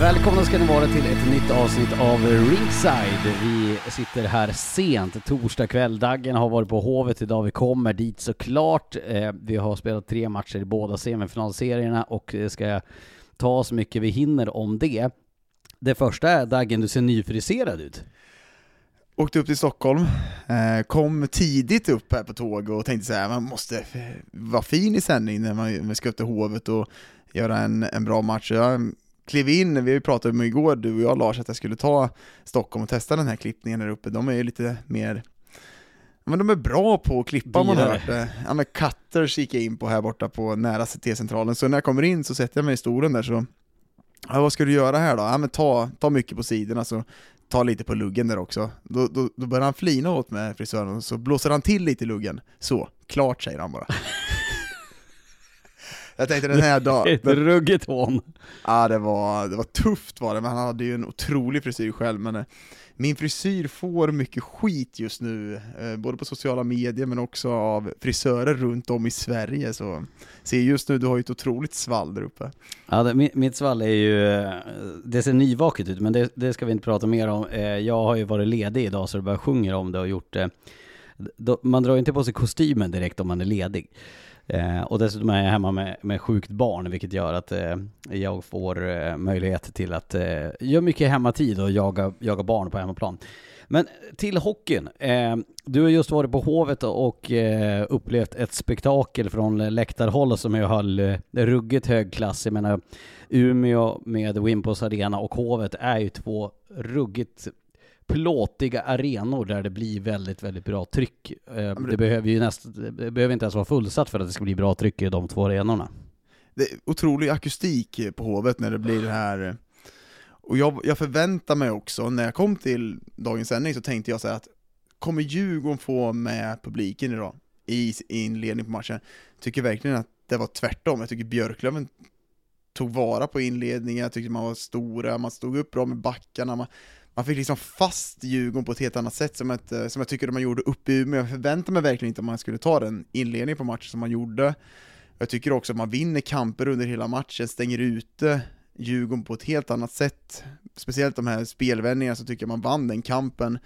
Välkomna ska ni vara till ett nytt avsnitt av Ringside. Vi sitter här sent, torsdag kväll. Daggen har varit på Hovet idag. Vi kommer dit såklart. Eh, vi har spelat tre matcher i båda semifinalserierna och eh, ska ta så mycket vi hinner om det. Det första är Daggen, du ser nyfriserad ut. Åkte upp till Stockholm, eh, kom tidigt upp här på tåg och tänkte så här, man måste vara fin i sändning när man ska upp till Hovet och göra en, en bra match. Jag klev in, vi pratat om igår, du och jag Lars, att jag skulle ta Stockholm och testa den här klippningen där uppe. De är ju lite mer men de är bra på att klippa man har hört Ja men Cutters gick jag in på här borta på nära CT-centralen, så när jag kommer in så sätter jag mig i stolen där så Ja, vad ska du göra här då? Ja men ta, ta mycket på sidorna så ta lite på luggen där också. Då, då, då börjar han flina åt med frisören och så blåser han till lite i luggen. Så, klart säger han bara. Jag tänkte den här dagen... Ett ruggigt hån. Ja, det var, det var tufft var det, men han hade ju en otrolig frisyr själv, men eh, min frisyr får mycket skit just nu, eh, både på sociala medier men också av frisörer runt om i Sverige, så se just nu, du har ju ett otroligt svall där uppe. Ja, det, mitt svall är ju, det ser nyvaket ut, men det, det, ska vi inte prata mer om. Eh, jag har ju varit ledig idag så det bara sjunger om det och gjort det. Man drar ju inte på sig kostymen direkt om man är ledig. Eh, och dessutom är jag hemma med, med sjukt barn, vilket gör att eh, jag får eh, möjlighet till att eh, göra mycket hemmatid och jaga, jaga barn på hemmaplan. Men till hockeyn. Eh, du har just varit på Hovet och eh, upplevt ett spektakel från läktarhåll som jag höll eh, ruggigt hög klass. Jag menar, Umeå med Wimpos Arena och Hovet är ju två ruggigt plåtiga arenor där det blir väldigt, väldigt bra tryck. Eh, det, behöver ju näst, det behöver inte ens vara fullsatt för att det ska bli bra tryck i de två arenorna. Det är otrolig akustik på Hovet när det blir det här och jag, jag förväntar mig också, när jag kom till dagens sändning så tänkte jag så att kommer Djurgården få med publiken idag i inledning på matchen? Tycker verkligen att det var tvärtom. Jag tycker Björklöven tog vara på inledningen, jag tyckte man var stora, man stod upp bra med backarna, man, man fick liksom fast Djurgården på ett helt annat sätt som, ett, som jag tycker de man gjorde uppe i Umeå. Jag förväntade mig verkligen inte att man skulle ta den inledningen på matchen som man gjorde. Jag tycker också att man vinner kamper under hela matchen, stänger ute Djurgården på ett helt annat sätt. Speciellt de här spelvändningarna så tycker jag man vann den kampen.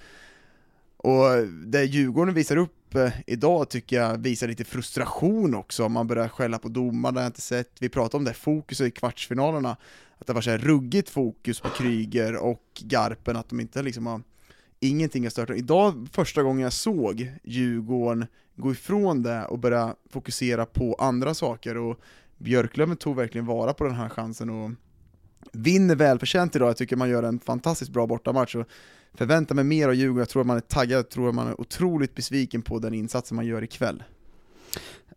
Och det Djurgården visar upp eh, idag tycker jag visar lite frustration också, man börjar skälla på domarna, det har jag inte sett, vi pratade om det fokuset i kvartsfinalerna, att det var så här ruggigt fokus på Kryger och Garpen, att de inte liksom har, ingenting har stört Idag, första gången jag såg Djurgården gå ifrån det och börja fokusera på andra saker och Björklöven tog verkligen vara på den här chansen och vinner välförtjänt idag. Jag tycker man gör en fantastiskt bra bortamatch och förväntar mig mer av Djurgården. Jag tror att man är taggad, jag tror att man är otroligt besviken på den insatsen man gör ikväll.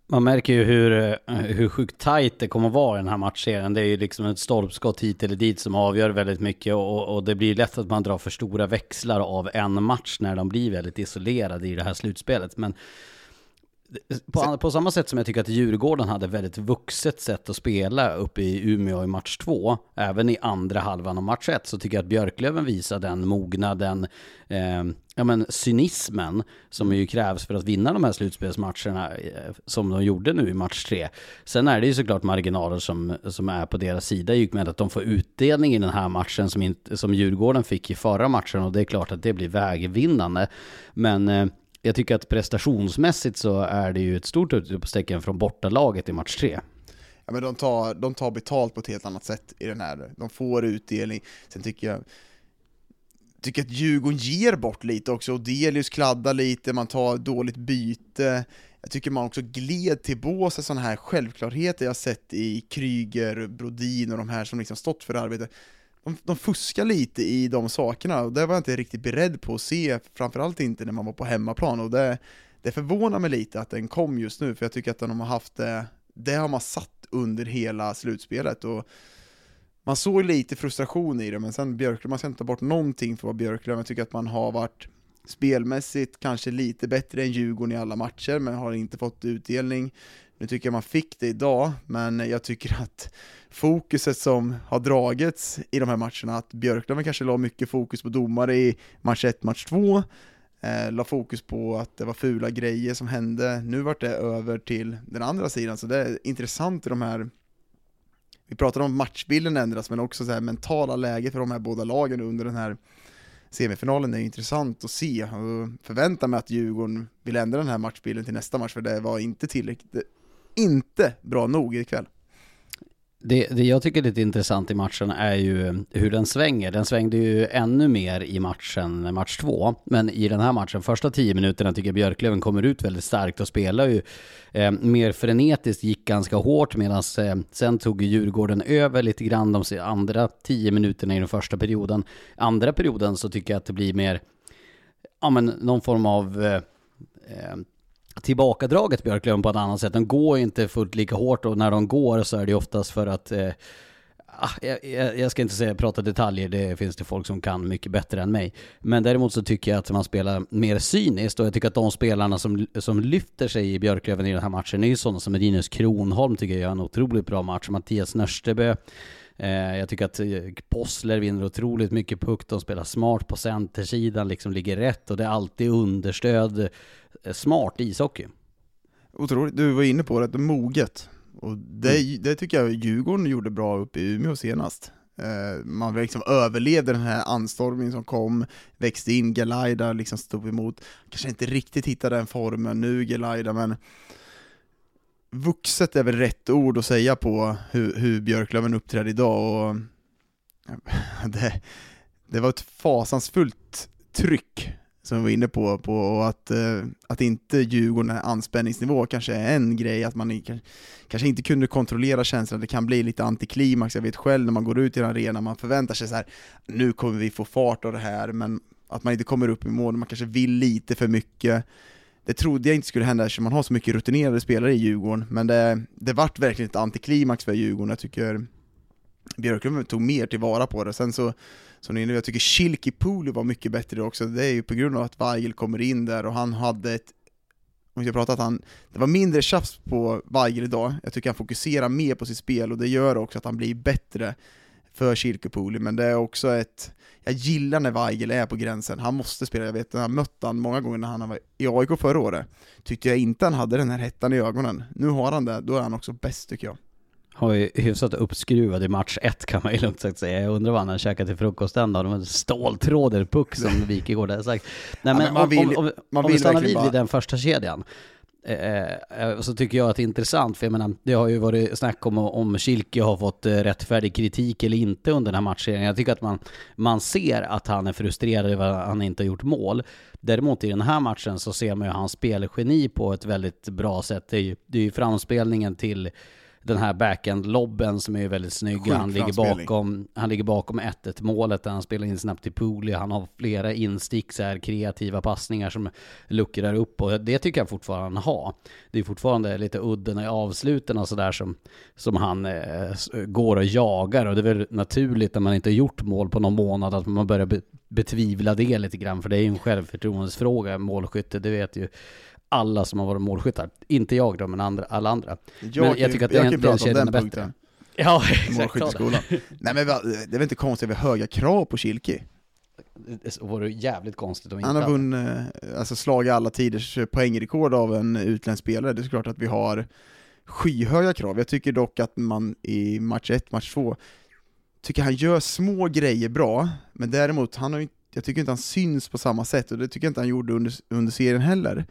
Man märker ju hur, eh, hur sjukt tajt det kommer att vara i den här matchserien. Det är ju liksom ett stolpskott hit eller dit som avgör väldigt mycket och, och, det blir lätt att man drar för stora växlar av en match när de blir väldigt isolerade i det här slutspelet. Men på, på, samma sätt som jag tycker att Djurgården hade väldigt vuxet sätt att spela uppe i Umeå i match två, även i andra halvan av match ett, så tycker jag att Björklöven visar den mognaden, eh, ja men cynismen som ju krävs för att vinna de här slutspelsmatcherna eh, som de gjorde nu i match tre. Sen är det ju såklart marginaler som, som är på deras sida i och med att de får utdelning i den här matchen som, inte, som Djurgården fick i förra matchen och det är klart att det blir vägvinnande. Men eh, jag tycker att prestationsmässigt så är det ju ett stort utropstecken från bortalaget i match tre. Ja, men de, tar, de tar betalt på ett helt annat sätt i den här. De får utdelning. Sen tycker jag tycker att Djurgården ger bort lite också, Odelius kladdar lite, man tar dåligt byte. Jag tycker man också gled till bås sådana här självklarheter jag sett i Kryger, Brodin och de här som liksom stått för arbetet de, de fuskar lite i de sakerna och det var jag inte riktigt beredd på att se, framförallt inte när man var på hemmaplan och det, det förvånar mig lite att den kom just nu, för jag tycker att de har haft det, det har man satt under hela slutspelet och man såg lite frustration i det, men sen Björklöven, man ska inte ta bort någonting för vad Björklöven, jag tycker att man har varit spelmässigt kanske lite bättre än Djurgården i alla matcher, men har inte fått utdelning. Nu tycker jag man fick det idag, men jag tycker att fokuset som har dragits i de här matcherna, att Björklöven kanske la mycket fokus på domare i match 1, match 2, eh, la fokus på att det var fula grejer som hände, nu vart det över till den andra sidan, så det är intressant i de här vi pratar om matchbilden ändras, men också så här mentala läget för de här båda lagen under den här semifinalen. Är intressant att se Jag förväntar mig att Djurgården vill ändra den här matchbilden till nästa match, för det var inte tillräckligt, inte bra nog ikväll. Det, det jag tycker är lite intressant i matchen är ju hur den svänger. Den svängde ju ännu mer i matchen, match två. Men i den här matchen, första tio minuterna tycker jag Björklöven kommer ut väldigt starkt och spelar ju eh, mer frenetiskt, gick ganska hårt medan eh, sen tog Djurgården över lite grann de andra tio minuterna i den första perioden. Andra perioden så tycker jag att det blir mer, ja men någon form av eh, eh tillbakadraget Björklöven på ett annat sätt. De går inte fullt lika hårt och när de går så är det oftast för att eh, ah, jag, jag, ska inte säga prata detaljer, det finns det folk som kan mycket bättre än mig. Men däremot så tycker jag att man spelar mer cyniskt och jag tycker att de spelarna som, som lyfter sig i Björklöven i den här matchen är ju sådana som Linus Kronholm tycker jag gör en otroligt bra match. Mattias Nörstebö eh, jag tycker att eh, Possler vinner otroligt mycket puck, de spelar smart på centersidan, liksom ligger rätt och det är alltid understöd Eh, smart ishockey. Otroligt, du var inne på det, moget. Och det, mm. det tycker jag Djurgården gjorde bra uppe i Umeå senast. Eh, man liksom överlevde den här anstormningen som kom, växte in, Galaida liksom stod emot, kanske inte riktigt hittade den formen nu Galaida, men vuxet är väl rätt ord att säga på hur, hur Björklöven uppträdde idag och det, det var ett fasansfullt tryck som vi var inne på, på att, eh, att inte Djurgården anspänningsnivå kanske är en grej, att man kanske inte kunde kontrollera känslan, det kan bli lite antiklimax, jag vet själv när man går ut i en arena, man förväntar sig så här, nu kommer vi få fart av det här, men att man inte kommer upp i mål, man kanske vill lite för mycket. Det trodde jag inte skulle hända eftersom man har så mycket rutinerade spelare i Djurgården, men det, det vart verkligen ett antiklimax för Djurgården, jag tycker Björklund tog mer tillvara på det, sen så som ni jag tycker Shilky Pooley var mycket bättre också, det är ju på grund av att Weigel kommer in där och han hade ett om jag pratar att han, det var mindre tjafs på Weigel idag, jag tycker han fokuserar mer på sitt spel och det gör också att han blir bättre för Kirkopoli, men det är också ett, jag gillar när Weigel är på gränsen, han måste spela, jag vet, jag har mött han många gånger när han var i AIK förra året, tyckte jag inte han hade den här hettan i ögonen, nu har han det, då är han också bäst tycker jag. Har ju hyfsat uppskruvad i match ett kan man ju lugnt sagt säga. Jag undrar vad han har käkat till frukost den dagen. Det var en ståltråder-puck som Wikegård hade sagt. Nej men, ja, men man vill, om, om, man om vi stannar vid bara... den första kedjan Eh, eh, så tycker jag att det är intressant, för jag menar, det har ju varit snack om om Kilke har fått eh, rättfärdig kritik eller inte under den här matchen. Jag tycker att man, man ser att han är frustrerad över att han inte har gjort mål. Däremot i den här matchen så ser man ju hans spelgeni på ett väldigt bra sätt. Det är ju, det är ju framspelningen till den här backhand-lobben som är väldigt snygg. Han ligger, bakom, han ligger bakom 1-1 målet där han spelar in snabbt till Pooley. Han har flera instick, så här, kreativa passningar som luckrar upp och det tycker jag fortfarande han har. Det är fortfarande lite udden i avsluten och sådär som, som han eh, går och jagar och det är väl naturligt när man inte har gjort mål på någon månad att man börjar be, betvivla det lite grann för det är ju en självförtroendesfråga, målskytte, det vet ju alla som har varit målskyttar. Inte jag då, men andra, alla andra. Jag, Men jag kan- tycker att jag den- kan den prata om den punkten. bättre. Ja, Målskytteskolan. Nej men det är väl inte konstigt att vi har höga krav på Kilki? Det vore jävligt konstigt om inte Han har vunnit, alltså slagit alla tiders poängrekord av en utländsk spelare. Det är såklart att vi har skyhöga krav. Jag tycker dock att man i match 1, match 2, tycker han gör små grejer bra, men däremot, han har jag tycker inte han syns på samma sätt, och det tycker jag inte han gjorde under, under serien heller.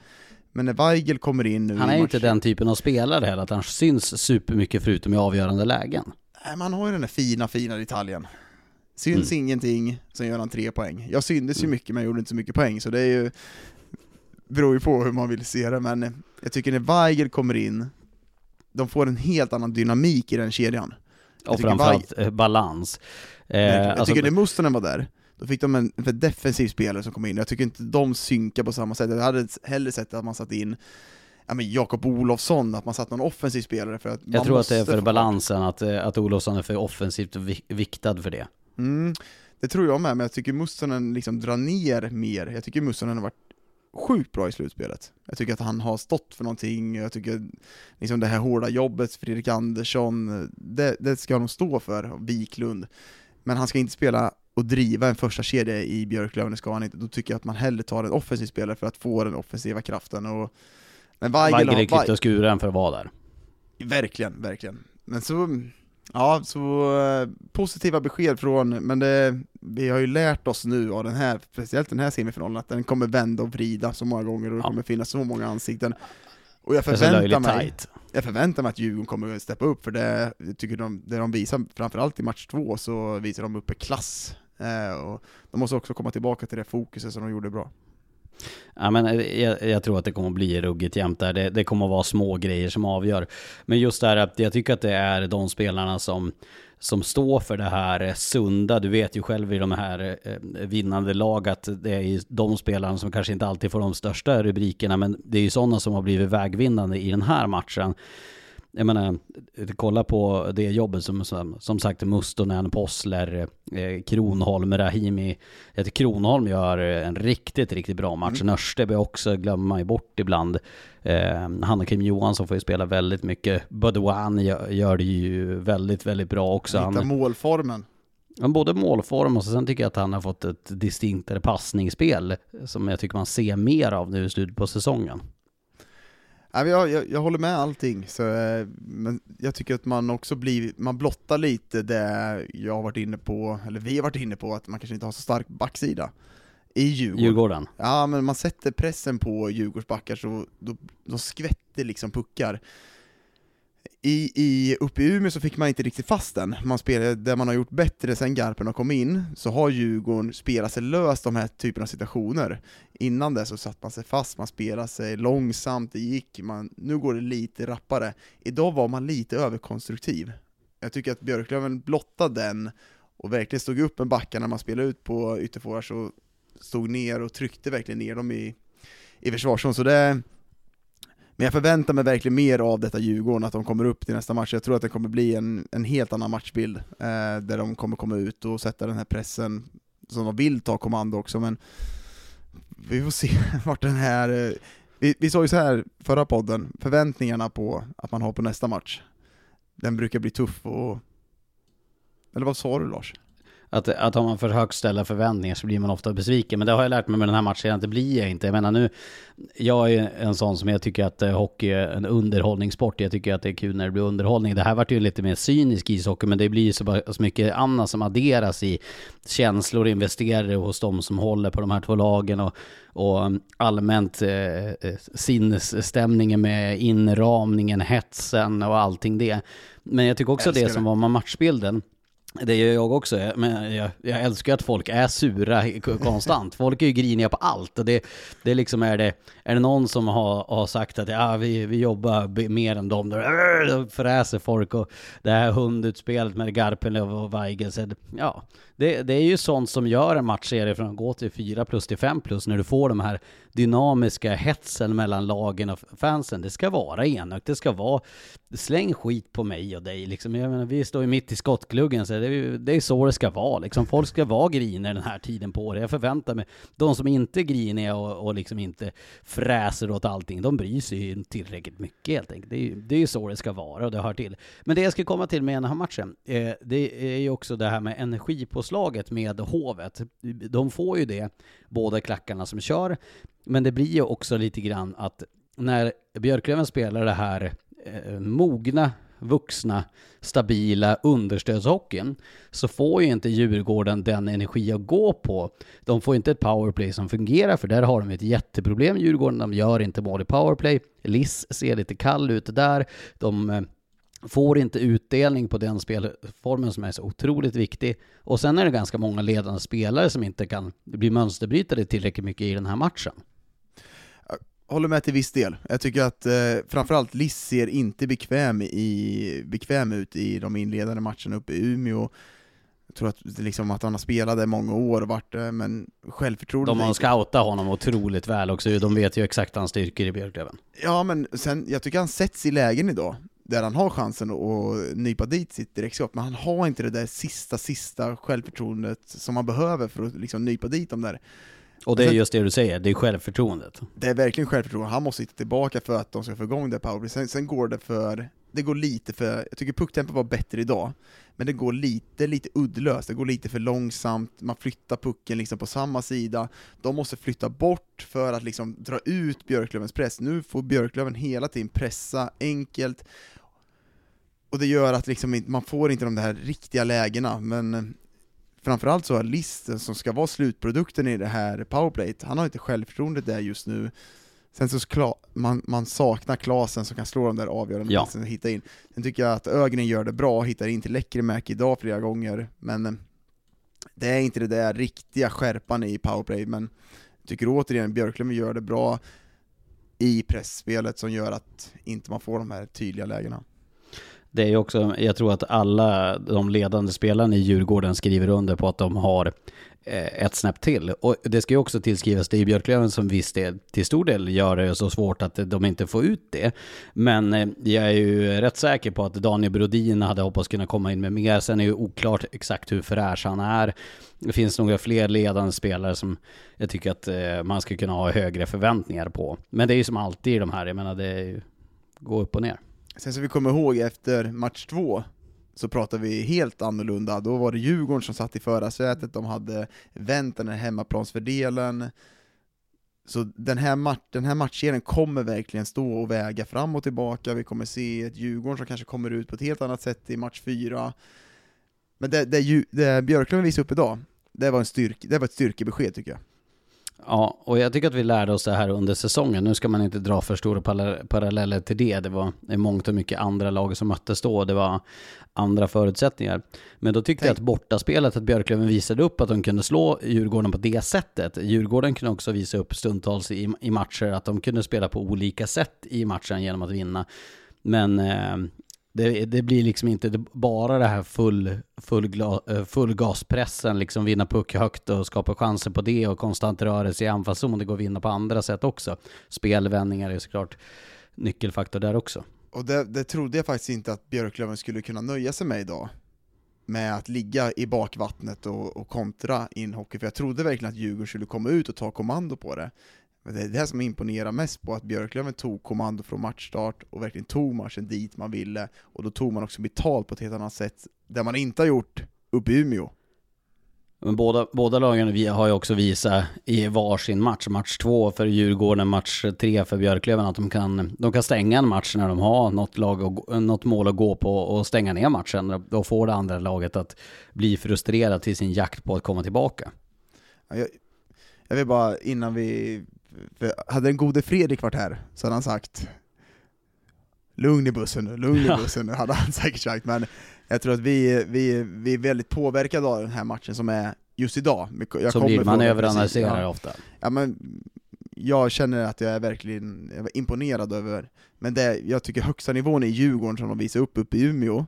Men när Weigel kommer in nu Han är ju inte den typen av spelare heller, att han syns supermycket förutom i avgörande lägen. Nej, man har ju den där fina, fina detaljen. Syns ingenting, sen gör han tre poäng. Jag syndes ju mycket men jag gjorde inte så mycket poäng, så det är ju beror ju på hur man vill se det, men jag tycker när Weigel kommer in, de får en helt annan dynamik i den kedjan. Jag Och framförallt eh, balans. Eh, jag alltså, tycker när Mustonen var där, då fick de en för defensiv spelare som kom in, jag tycker inte de synkar på samma sätt. Jag hade hellre sett att man satt in ja, men Jakob Olofsson, att man satt någon offensiv spelare för att jag tror att det är för balansen, att, eh, att Olofsson är för offensivt vi- viktad för det. Mm, det tror jag med, men jag tycker Mustonen liksom drar ner mer. Jag tycker Mustonen har varit sjukt bra i slutspelet. Jag tycker att han har stått för någonting, jag tycker liksom det här hårda jobbet, Fredrik Andersson, det, det ska de stå för, Wiklund. Men han ska inte spela och driva en första kedja i Björklöven, han inte. Då tycker jag att man hellre tar en offensiv spelare för att få den offensiva kraften. Och, men Weigel, Weigel är klippt och skuren för att vara där. Verkligen, verkligen. Men så, ja, så eh, positiva besked från, men det, vi har ju lärt oss nu av den här, speciellt den här semifinalen, att den kommer vända och vrida så många gånger och det Ja. kommer finnas så många ansikten. Och jag förväntar mig, jag förväntar mig att Djurgården kommer att steppa upp, för det jag tycker de, det de visar, framförallt i match två, så visar de upp en klass. Eh, och de måste också komma tillbaka till det fokuset som de gjorde bra. Ja, men eh, jag, jag tror att det kommer att bli ruggigt jämnt där. Det, det kommer att vara små grejer som avgör. Men just det här att jag tycker att det är de spelarna som, som står för det här eh, sunda. Du vet ju själv i de här vinnande lag att det är de spelarna som kanske inte alltid får de största rubrikerna. Men det är ju sådana som har blivit vägvinnande i den här matchen. Jag menar, kolla på det jobbet som, som, som sagt Mustonen, Possler, eh, Kronholm, Rahimi. Jag Kronholm gör en riktigt, riktigt bra match. Mm. Nörsteby också glömmer man ju bort ibland. Eh, han och Kim Johansson får ju spela väldigt mycket. Budwan gör, gör det ju väldigt, väldigt bra också. Hitta målformen. han både målform och så sen tycker jag att han har fått ett distinktare passningsspel som jag tycker man ser mer av nu i slutet på säsongen. Jag, jag, jag håller med allting, så, eh, men jag tycker att man också blir, man blottar lite det jag har varit inne på, eller vi har varit inne på, att man kanske inte har så stark backsida i Djurgården. Djurgården. Ja, men man sätter pressen på Djurgårdsbackar så då, då skvätter liksom puckar. I, i, uppe i Umeå så fick man inte riktigt fast den. Man spelade, där man har gjort bättre sen Garpen har kommit in, så har Djurgården spelat sig löst de här typerna av situationer. Innan det så satt man sig fast, man spelade sig långsamt, det gick, man, nu går det lite rappare. Idag var man lite överkonstruktiv. Jag tycker att Björklöven blottade den och verkligen stod upp en backa när man spelade ut på ytterforwards och stod ner och tryckte verkligen ner dem i, i försvarszon. Så det, men jag förväntar mig verkligen mer av detta Djurgården, att de kommer upp till nästa match. Jag tror att det kommer bli en, en helt annan matchbild, eh, där de kommer komma ut och sätta den här pressen som de vill ta kommando också, men vi får se vart den här... Eh, vi, vi sa ju så här förra podden, förväntningarna på att man har på nästa match, den brukar bli tuff och... Eller vad sa du Lars? Att, att har man för högt ställda förväntningar så blir man ofta besviken. Men det har jag lärt mig med den här matchen, det blir jag inte. Jag menar nu, jag är en sån som jag tycker att eh, hockey är en underhållningssport. Jag tycker att det är kul när det blir underhållning. Det här vart ju lite mer cynisk ishockey, men det blir ju så, bara- så mycket annat som adderas i känslor investerade hos de som håller på de här två lagen och, och um, allmänt eh, eh, sinnesstämningen med inramningen, hetsen och allting det. Men jag tycker också Älskar det som var med matchbilden det gör jag också, men jag, jag älskar att folk är sura konstant. Folk är ju griniga på allt och det, det liksom är det, är det någon som har, har sagt att ja, vi, vi jobbar mer än dem, då fräser folk och det här hundutspelet med Garpenlöv och Weigel, ja, det, det är ju sånt som gör en matchserie från att gå till 4 plus till 5 plus när du får de här dynamiska hetsen mellan lagen och fansen. Det ska vara enögt, det ska vara släng skit på mig och dig liksom. Jag menar, vi står ju mitt i skottgluggen så det är, det är så det ska vara liksom. Folk ska vara griniga den här tiden på året. Jag förväntar mig, de som inte är griniga och, och liksom inte fräser åt allting, de bryr sig ju tillräckligt mycket helt enkelt. Det är, det är ju så det ska vara och det hör till. Men det jag ska komma till med den här matchen, eh, det är ju också det här med energi på energipåslaget med Hovet. De får ju det, båda klackarna som kör, men det blir ju också lite grann att när Björklöven spelar det här eh, mogna, vuxna, stabila understödshockeyn så får ju inte Djurgården den energi att gå på. De får inte ett powerplay som fungerar för där har de ett jätteproblem Djurgården. De gör inte mål i powerplay. Liss ser lite kall ut där. De eh, får inte utdelning på den spelformen som är så otroligt viktig. Och sen är det ganska många ledande spelare som inte kan bli mönsterbrytare tillräckligt mycket i den här matchen håller med till viss del. Jag tycker att eh, framförallt Liss ser inte bekväm, i, bekväm ut i de inledande matcherna uppe i Umeå. Jag tror att, liksom, att han har spelat där många år och varit men självförtroendet... De har scoutat honom otroligt väl också, de vet ju exakt hans styrkor i Björklöven. Ja, men sen, jag tycker han sätts i lägen idag, där han har chansen att nypa dit sitt direktskott, men han har inte det där sista, sista självförtroendet som han behöver för att liksom nypa dit dem där. Och det är just det du säger, det är självförtroendet. Det är verkligen självförtroende, han måste hitta tillbaka för att de ska få igång det powerplay. Sen, sen går det för, det går lite för, jag tycker pucktempo var bättre idag, men det går lite, lite uddlöst, det går lite för långsamt, man flyttar pucken liksom på samma sida, de måste flytta bort för att liksom dra ut Björklövens press. Nu får Björklöven hela tiden pressa enkelt, och det gör att liksom man får inte de där riktiga lägena, men framförallt så har Listen som ska vara slutprodukten i det här powerplate, han har inte självförtroendet där just nu. Sen så klar, man, man saknar Klasen som kan slå de där avgörande ja. och hitta in. Sen tycker jag att Ögren gör det bra, hittar in till Lekkerimäki idag flera gånger, men eh, det är inte det där riktiga skärpan i powerplay, men jag tycker återigen Björklund gör det bra i pressspelet som gör att inte man får de här tydliga lägena det är ju också, jag tror att alla de ledande spelarna i Djurgården skriver under på att de har eh, ett snäpp till. Och det ska ju också tillskrivas, det är Björklöven som visst det till stor del gör det så svårt att de inte får ut det. Men eh, jag är ju rätt säker på att Daniel Brodin hade hoppats kunna komma in med mer. Sen är det ju oklart exakt hur fräsch han är. Det finns några fler ledande spelare som jag tycker att eh, man ska kunna ha högre förväntningar på. Men det är ju som alltid i de här, jag menar det är ju, gå upp och ner. Sen så vi kommer ihåg efter match två, så pratade vi helt annorlunda, då var det Djurgården som satt i förarsätet, de hade vänt den här hemmaplansfördelen, så den här, match, den här matchserien kommer verkligen stå och väga fram och tillbaka, vi kommer se ett Djurgården som kanske kommer ut på ett helt annat sätt i match fyra. Men det, det, det Björklund visade upp idag, det var, en styrk, det var ett styrkebesked tycker jag. Ja, och jag tycker att vi lärde oss det här under säsongen. Nu ska man inte dra för stora paralleller till det. Det var mångt och mycket andra lag som möttes då. Det var andra förutsättningar. Men då tyckte Tänk. jag att bortaspelet, att Björklöven visade upp att de kunde slå Djurgården på det sättet. Djurgården kunde också visa upp stundtals i, i matcher att de kunde spela på olika sätt i matchen genom att vinna. Men eh, det, det, blir liksom inte bara det här full, full, eh, full gaspressen, liksom vinna puck högt och skapa chanser på det och konstant rörelse i anfallszon. Det går att vinna på andra sätt också. Spelvändningar är såklart nyckelfaktor där också. Och det, det trodde jag faktiskt inte att Björklöven skulle kunna nöja sig med idag. Med att ligga i bakvattnet och, och kontra in hockey, för jag trodde verkligen att Djurgården skulle komma ut och ta kommando på det. Det är det som imponerar mest på att Björklöven tog kommando från matchstart och verkligen tog matchen dit man ville, och då tog man också betalt på ett helt annat sätt, det man inte har gjort uppe i Umeå. Men båda, båda lagen har ju också visat i varsin match, match två för Djurgården, match tre för Björklöven, att de kan, de kan stänga en match när de har något, lag och, något mål att gå på och stänga ner matchen. Då får det andra laget att bli frustrerat till sin jakt på att komma tillbaka. Jag, jag vill bara, innan vi för hade den gode Fredrik varit här så hade han sagt Lugn i bussen nu, lugn i bussen nu, hade han säkert sagt, men Jag tror att vi, vi, vi är väldigt påverkade av den här matchen som är just idag. Jag Så kommer blir man överanalyserar ja. ofta. Ja men, jag känner att jag är verkligen jag är imponerad över, men det, jag tycker högsta nivån i Djurgården som de visar upp uppe i Umeå,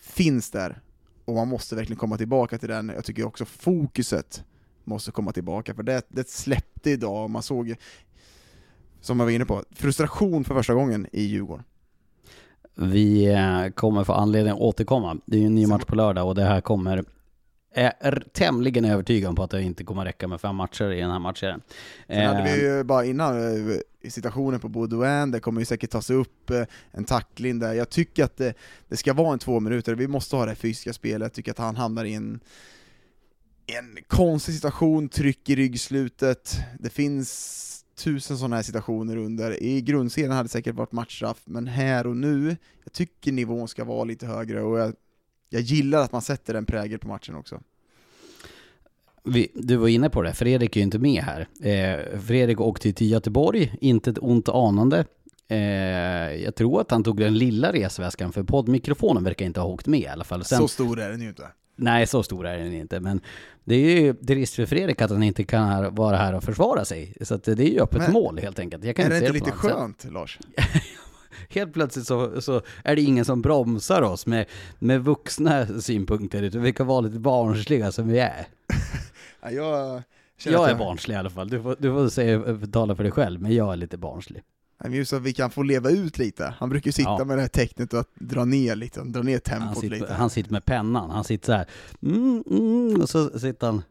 finns där. Och man måste verkligen komma tillbaka till den, jag tycker också fokuset måste komma tillbaka, för det, det släppte idag, och man såg, som jag var inne på, frustration för första gången i Djurgården. Vi eh, kommer få anledning att återkomma. Det är ju en ny match på lördag och det här kommer är tämligen övertygad på att det inte kommer räcka med fem matcher i den här matchen. Sen hade vi Eh, ju bara innan eh, situationen på Baudouin, det kommer ju säkert tas upp en tackling där. Jag tycker att det, det ska vara en två minuter, vi måste ha det fysiska spelet, jag tycker att han hamnar i en, en konstig situation, tryck i ryggslutet, det finns tusen sådana här situationer under. I grundserien hade det säkert varit matchstraff, men här och nu, jag tycker nivån ska vara lite högre och jag, jag gillar att man sätter en prägel på matchen också. vi, du var inne på det, Fredrik är ju inte med här. Eh, Fredrik åkte till Göteborg, inte ett ont anande. Eh, jag tror att han tog den lilla resväskan, för poddmikrofonen verkar inte ha åkt med i alla fall. Sen, Så stor är den ju inte. Nej, så stor är den inte, men det är ju det risk för Fredrik att han inte kan vara här och försvara sig. Så det är ju öppet Men- mål helt enkelt. Jag kan Är det se inte lite något sätt. skönt, Lars? Helt plötsligt så, så är det ingen som bromsar oss med, med vuxna synpunkter, utan vi kan vara lite barnsliga som vi är. Ja, jag, Jag är barnslig i alla fall, du får, du får säga, tala för dig själv, men jag är lite barnslig. Just att vi kan få leva ut lite. Han brukar ju sitta Ja. med det här tecknet och att dra ner lite, dra ner Han tempot sitter, lite. han sitter med pennan, han sitter så här, mm, mm, och så sitter han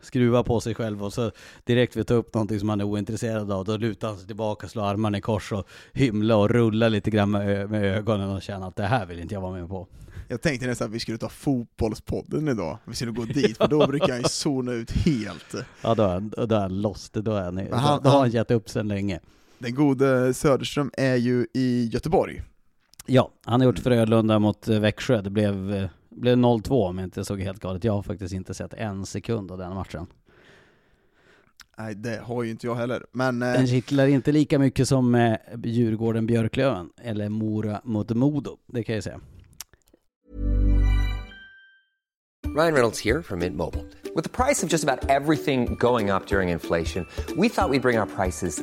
skruva på sig själv och så direkt vi tar upp någonting som han är ointresserad av, då lutar han sig tillbaka, slår armarna i kors och hymlar och rullar lite grann med, med ögonen och känner att det här vill inte jag vara med på. Jag tänkte nästan att vi skulle ta fotbollspodden idag, vi skulle gå dit, för då brukar han ju zona ut helt. Ja då är han, då är han lost, då, är han, då, han- då har han han- gett upp sedan länge. Den gode Söderström är ju i Göteborg. Ja, han har gjort Frölunda mot eh, Växjö, det blev, eh, blev 0-2 om jag inte såg helt galet. Jag har faktiskt inte sett en sekund av den matchen. Nej, det har ju inte jag heller, men eh, Den kittlar inte lika mycket som eh, Djurgården-Björklöven, eller Mora mot Modo, det kan jag säga. Ryan Reynolds here from Mint Mobile. With the price of just about everything going up during inflation, we thought we'd bring our prices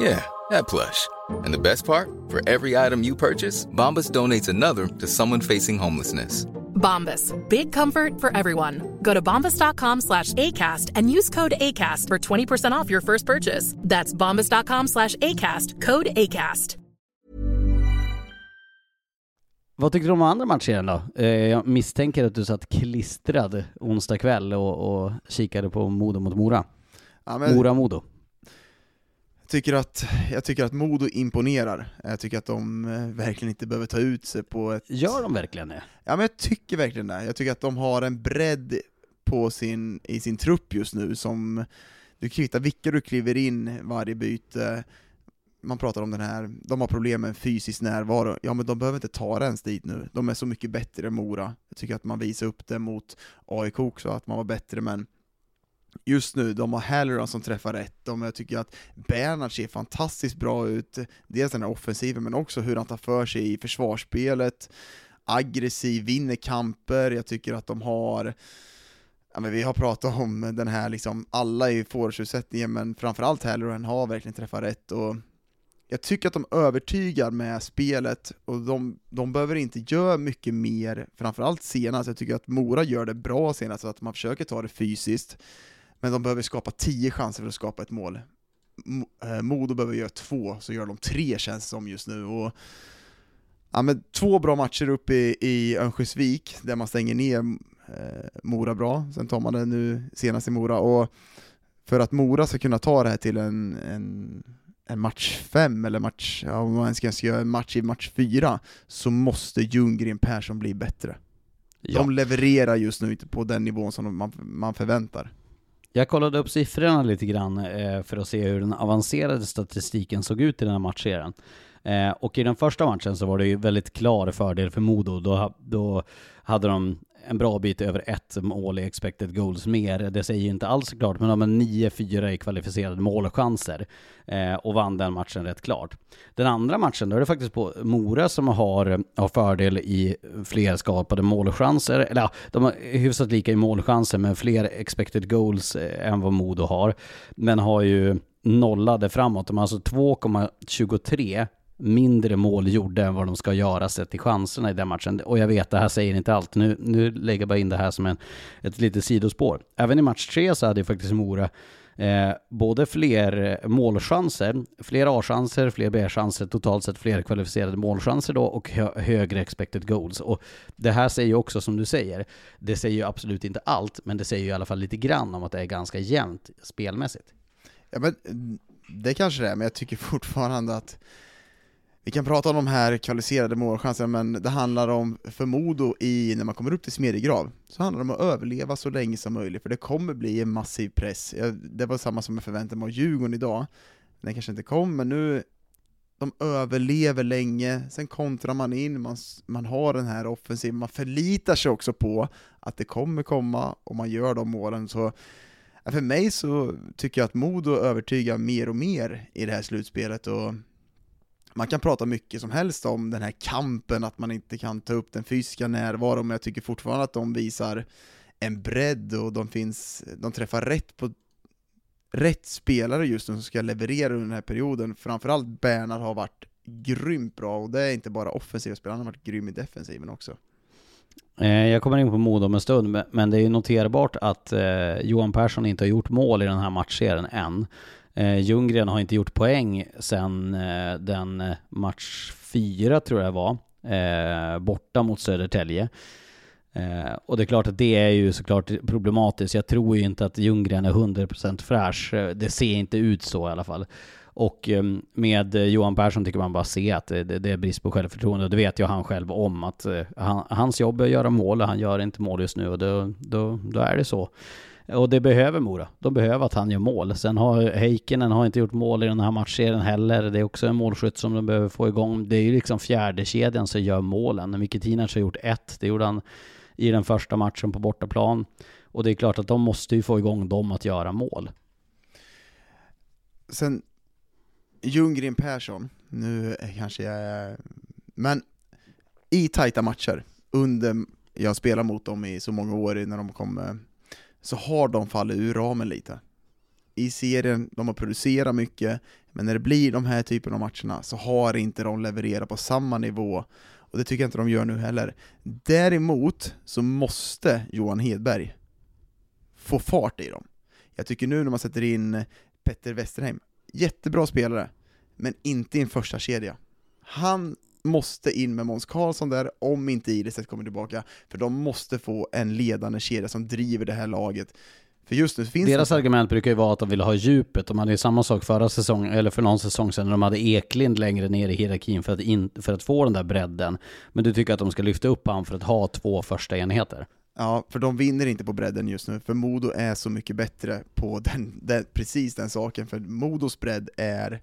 Yeah, that plush. And the best part? For every item you purchase, Bombas donates another to someone facing homelessness. Bombas. Big comfort for everyone. Go to bombas.com slash ACAST and use code ACAST for 20% off your first purchase. That's bombas.com slash ACAST. Code ACAST. Vad tyckte du om andra matchen då? Eh, jag misstänker att du satt klistrad onsdag kväll och, och kikade på Modo mot Mora. ja, men Mora-Modo. jag, tycker att, jag tycker att Modo imponerar. Jag tycker att de eh, verkligen inte behöver ta ut sig på ett... Gör de verkligen det? Ja men jag tycker verkligen det. Jag tycker att de har en bredd på sin, i sin trupp just nu som du kan hitta vilka du kliver in varje byte. Man pratar om den här, de har problem med fysisk närvaro. Ja men de behöver inte ta det ens dit nu. De är så mycket bättre än Mora. Jag tycker att man visar upp det mot AIK också, att man var bättre men just nu, de har Halloran som träffar rätt, de, jag tycker att Bernhard ser fantastiskt bra ut, dels den här offensiven men också hur han tar för sig i försvarsspelet, aggressiv, vinner kamper, jag tycker att de har Ja, men vi har pratat om den här liksom, alla i forwardsutsättningen men framförallt Halloran har verkligen träffat rätt och jag tycker att de övertygar med spelet och de, de behöver inte göra mycket mer, framförallt senast, jag tycker att Mora gör det bra senast, att man försöker ta det fysiskt, men de behöver skapa tio chanser för att skapa ett mål. Eh, Modo behöver göra två, så gör de tre känns det som just nu. Och, ja, men två bra matcher uppe i, i Örnsköldsvik, där man stänger ner eh, Mora bra, sen tar man det nu senast i Mora, och för att Mora ska kunna ta det här till en, en, en match fem, eller match, ja, om man ska göra en match i match fyra, så måste Ljunggren Persson bli bättre. Ja. De levererar just nu inte på den nivån som man, man förväntar. Jag kollade upp siffrorna lite grann eh, för att se hur den avancerade statistiken såg ut i den här matchserien. Eh, och i den första matchen så var det ju väldigt klar fördel för Modo. Då, då hade de en bra bit över ett mål i expected goals mer. Det säger inte alls klart, men de har 9-4 i kvalificerade målchanser eh, och vann den matchen rätt klart. Den andra matchen, då är det faktiskt på Mora som har, har fördel i fler skapade målchanser, eller ja, de har hyfsat lika i målchanser, men fler expected goals eh, än vad Modo har, men har ju nollade framåt. De har alltså 2,23 mindre mål gjorde än vad de ska göra sett till chanserna i den matchen. Och jag vet, det här säger inte allt. Nu, nu lägger jag bara in det här som en, ett litet sidospår. Även i match tre så hade ju faktiskt Mora eh, både fler målchanser, fler A-chanser, fler B-chanser, totalt sett fler kvalificerade målchanser då och hö högre expected goals. Och det här säger ju också, som du säger, det säger ju absolut inte allt, men det säger ju i alla fall lite grann om att det är ganska jämnt spelmässigt. Ja men mm, det kanske det är, men jag tycker fortfarande att vi kan prata om de här kvalificerade målchanserna, men det handlar om, för Modo i, när man kommer upp till Smedjegrav, så handlar det om att överleva så länge som möjligt, för det kommer bli en massiv press. Det var samma som jag förväntade mig av Djurgården idag, den kanske inte kom, men nu, de överlever länge, sen kontrar man in, man, man har den här offensiven, man förlitar sig också på att det kommer komma, och man gör de målen, så för mig så tycker jag att Modo övertygar mer och mer i det här slutspelet, och man kan prata mycket som helst om den här kampen, att man inte kan ta upp den fysiska närvaron, men jag tycker fortfarande att de visar en bredd och de, finns, de träffar rätt på rätt spelare just nu som ska leverera under den här perioden. Framförallt Bernhard har varit grymt bra, och det är inte bara offensiva spelare, han har varit grym i defensiven också. Eh, jag kommer in på Modo om en stund, men det är ju noterbart att eh, Johan Persson inte har gjort mål i den här matchserien än. Eh, Ljunggren har inte gjort poäng sen eh, den eh, match fyra tror jag var, eh, borta mot Södertälje. Eh, och det är klart att det är ju såklart problematiskt. Jag tror ju inte att Ljunggren är 100% fräsch. Eh, det ser inte ut så i alla fall. Och eh, med Johan Persson tycker man bara se att det, det är brist på självförtroende. Och det vet ju han själv om att han, hans jobb är att göra mål och han gör inte mål just nu och då, då, då är det så. Och det behöver Mora. De behöver att han gör mål. Sen har Heikkinen har inte gjort mål i den här matchserien heller. Det är också en målskytt som de behöver få igång. Det är ju liksom fjärde kedjan som gör målen. Micke Tinac har gjort ett. Det gjorde han i den första matchen på bortaplan. Och det är klart att de måste ju få igång dem att göra mål. Sen Ljunggren Persson, nu kanske jag är... Men i tajta matcher, under jag spelar mot dem i så många år när de kom så har de fallit ur ramen lite. I serien, de har producerat mycket, men när det blir de här typen av matcherna så har inte de levererat på samma nivå, och det tycker jag inte de gör nu heller. Däremot så måste Johan Hedberg få fart i dem. Jag tycker nu när man sätter in Petter Westerheim, jättebra spelare, men inte i en första kedja. Han måste in med Måns Karlsson där, om inte Ilestedt kommer tillbaka, för de måste få en ledande kedja som driver det här laget. För just nu finns Deras det... argument brukar ju vara att de vill ha djupet. De hade ju samma sak förra säsongen, eller för någon säsong sedan, när de hade Eklind längre ner i hierarkin för att, in, för att få den där bredden. Men du tycker att de ska lyfta upp han för att ha två första enheter? Ja, för de vinner inte på bredden just nu, för Modo är så mycket bättre på den, den, precis den saken, för Modos bredd är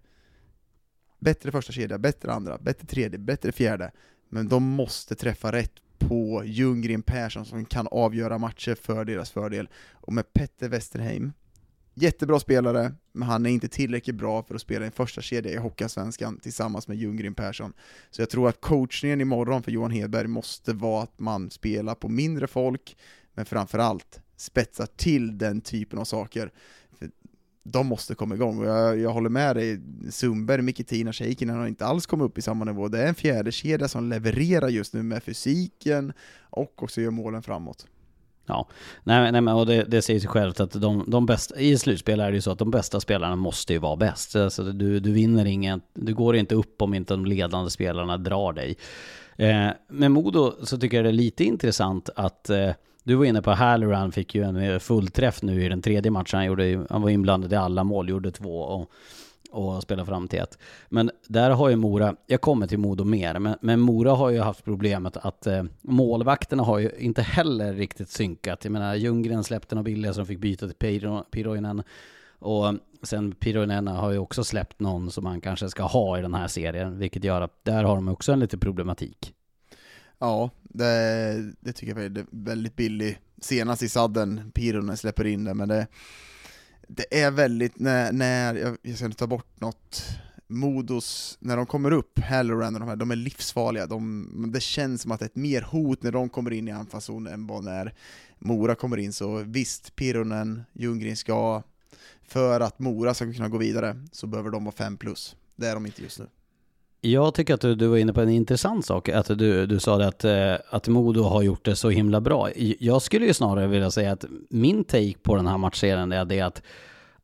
Bättre första kedja, bättre andra, bättre tredje, bättre fjärde. Men de måste träffa rätt på Ljunggren Persson som kan avgöra matcher för deras fördel. Och med Petter Westerheim, jättebra spelare, men han är inte tillräckligt bra för att spela en första kedja i Hockeyallsvenskan tillsammans med Ljunggren Persson. Så jag tror att coachningen imorgon för Johan Hedberg måste vara att man spelar på mindre folk, men framförallt spetsar till den typen av saker. De måste komma igång, och jag, jag håller med dig, Sundberg, Mikitina, Sheikin har inte alls kommit upp i samma nivå. Det är en fjärde kedja som levererar just nu med fysiken och också gör målen framåt. Ja, nej, nej men och det, det säger sig självt att de, de bästa, i slutspel är det ju så att de bästa spelarna måste ju vara bäst. Alltså du, du vinner ingen, du går inte upp om inte de ledande spelarna drar dig. Eh, med Modo så tycker jag det är lite intressant att eh, du var inne på Halloran fick ju en eh, fullträff nu i den tredje matchen. Han, gjorde, han var inblandad i alla mål, gjorde två och, och spelade fram till ett. Men där har ju Mora, jag kommer till Modo mer, men, men Mora har ju haft problemet att eh, målvakterna har ju inte heller riktigt synkat. Jag menar, Ljunggren släppte några billiga som fick byta till Piroinen. Och sen Piroinen har ju också släppt någon som man kanske ska ha i den här serien, vilket gör att där har de också en liten problematik. Ja, det, det tycker jag är väldigt billig. Senast i sadden, Pironen släpper in det, men det, det är väldigt, när, när jag, jag ska inte ta bort något, Modos, när de kommer upp, Halloran och de här, de är livsfarliga. De, det känns som att det är ett mer hot när de kommer in i anfallszon än vad när Mora kommer in. Så visst, Pironen, Ljunggren ska, för att Mora ska kunna gå vidare, så behöver de vara 5 plus. Det är de inte just nu. Jag tycker att du, du, var inne på en intressant sak, att du, du sa det att, eh, att Modo har gjort det så himla bra. Jag skulle ju snarare vilja säga att min take på den här matchserien är det att,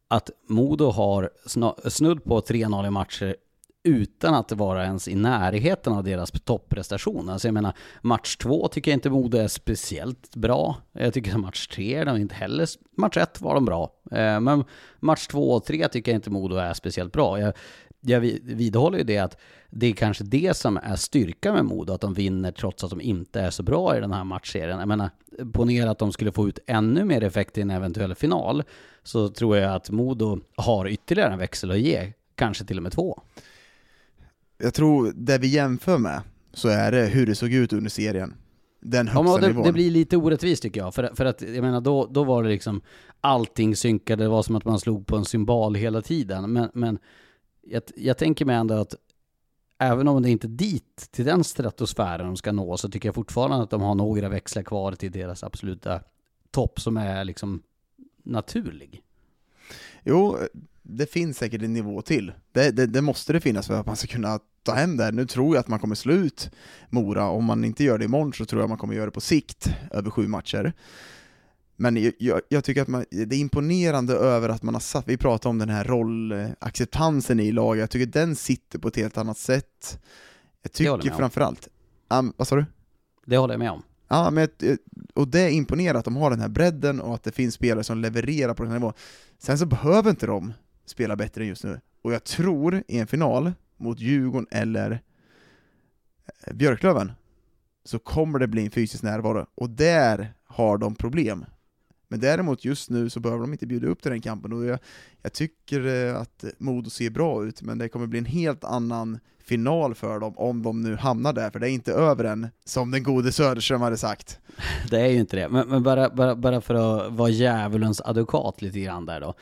att Modo har snudd på 3-0 i matcher utan att vara ens i närheten av deras topprestation. Alltså jag menar, match två tycker jag inte Modo är speciellt bra. Jag tycker match tre är de inte heller. Match ett var de bra. Eh, men match två och tre tycker jag inte Modo är speciellt bra. Jag, jag vidhåller ju det att det är kanske det som är styrka med Modo, att de vinner trots att de inte är så bra i den här matchserien. Jag menar, ponera att de skulle få ut ännu mer effekt i en eventuell final, så tror jag att Modo har ytterligare en växel att ge, kanske till och med två. Jag tror, det vi jämför med, så är det hur det såg ut under serien. Den högsta ja, det, nivån. Det blir lite orättvist tycker jag, för, för att jag menar då, då var det liksom allting synkade, det var som att man slog på en symbol hela tiden, men, men jag, jag tänker mig ändå att även om det inte är dit, till den stratosfären de ska nå, så tycker jag fortfarande att de har några växlar kvar till deras absoluta topp som är liksom naturlig. Jo, det finns säkert en nivå till. Det, det, det, måste det finnas för att man ska kunna ta hem det. här. Nu tror jag att man kommer slå ut Mora, om man inte gör det imorgon så tror jag man kommer göra det på sikt, över sju matcher. Men jag, jag, tycker att man, det är imponerande över att man har satt, vi pratar om den här rollacceptansen i laget, jag tycker den sitter på ett helt annat sätt. Jag tycker framförallt, um, vad sa du? Det håller jag med om. Ja, men, och det är imponerande att de har den här bredden och att det finns spelare som levererar på den här nivån. Sen så behöver inte de spela bättre än just nu. Och jag tror i en final mot Djurgården eller eh, Björklöven så kommer det bli en fysisk närvaro, och där har de problem. Men däremot just nu så behöver de inte bjuda upp till den kampen, och jag, jag tycker eh, att Modo ser bra ut, men det kommer bli en helt annan final för dem om de nu hamnar där, för det är inte över än, som den gode Söderström hade sagt. Det är ju inte det, men, men bara, bara, bara för att vara djävulens advokat lite grann där då.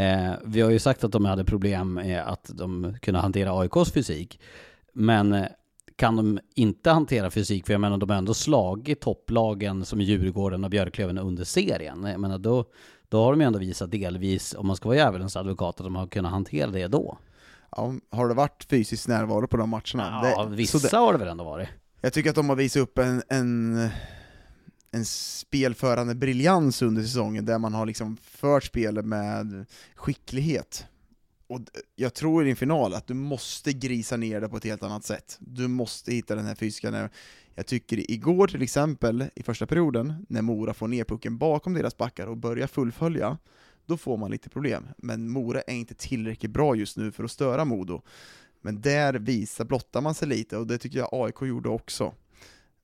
Eh, vi har ju sagt att de hade problem med att de kunde hantera AIKs fysik, men eh, kan de inte hantera fysik, för jag menar de har ändå slagit topplagen som Djurgården och Björklöven under serien. Jag menar då, då har de ju ändå visat delvis, om man ska vara djävulens advokat, att de har kunnat hantera det då. Ja, har det varit fysisk närvaro på de matcherna? Ja, det, vissa det, har det väl ändå varit. Jag tycker att de har visat upp en, en, en spelförande briljans under säsongen, där man har liksom fört spelet med skicklighet och jag tror i din final att du måste grisa ner det på ett helt annat sätt. Du måste hitta den här fysiska Jag tycker igår till exempel, i första perioden, när Mora får ner pucken bakom deras backar och börjar fullfölja, då får man lite problem. Men Mora är inte tillräckligt bra just nu för att störa Modo. Men där visar, blottar man sig lite, och det tycker jag AIK gjorde också.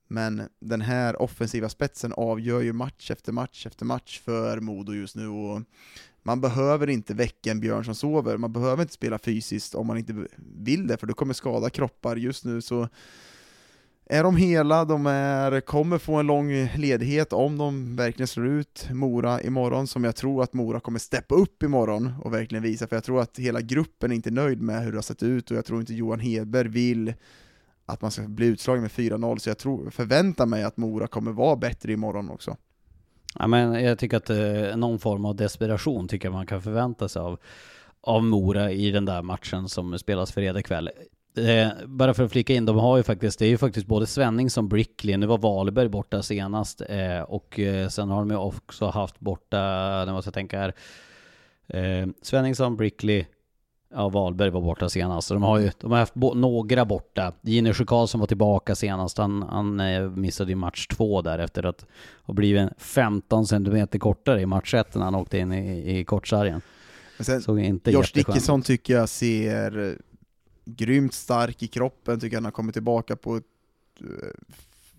Men den här offensiva spetsen avgör ju match efter match efter match för Modo just nu, och man behöver inte väcka en björn som sover, man behöver inte spela fysiskt om man inte vill det, för det kommer skada kroppar. Just nu så är de hela, de är, kommer få en lång ledighet om de verkligen slår ut Mora imorgon, som jag tror att Mora kommer steppa upp imorgon och verkligen visa, för jag tror att hela gruppen är inte nöjd med hur det har sett ut, och jag tror inte Johan Hedberg vill att man ska bli utslagen med 4-0, så jag tror, förväntar mig att Mora kommer vara bättre imorgon också. Ja, men jag tycker att eh, någon form av desperation tycker jag man kan förvänta sig av, av Mora i den där matchen som spelas fredag kväll. Eh, bara för att flika in, de har ju faktiskt, det är ju faktiskt både Svenning som Brickley, nu var Wahlberg borta senast, eh, och eh, sen har de ju också haft borta, nu måste jag tänka här, eh, Svenningsson, Brickley, ja Wahlberg var borta senast, de har ju de har haft bo- några borta. Gine Karlsson var tillbaka senast, han, han eh, missade ju match två där efter att ha blivit 15 cm kortare i match ett när han åkte in i, i kortsargen. Sen, Såg inte Josh ut. Dickinson tycker jag ser eh, grymt stark i kroppen, tycker han har kommit tillbaka på ett eh,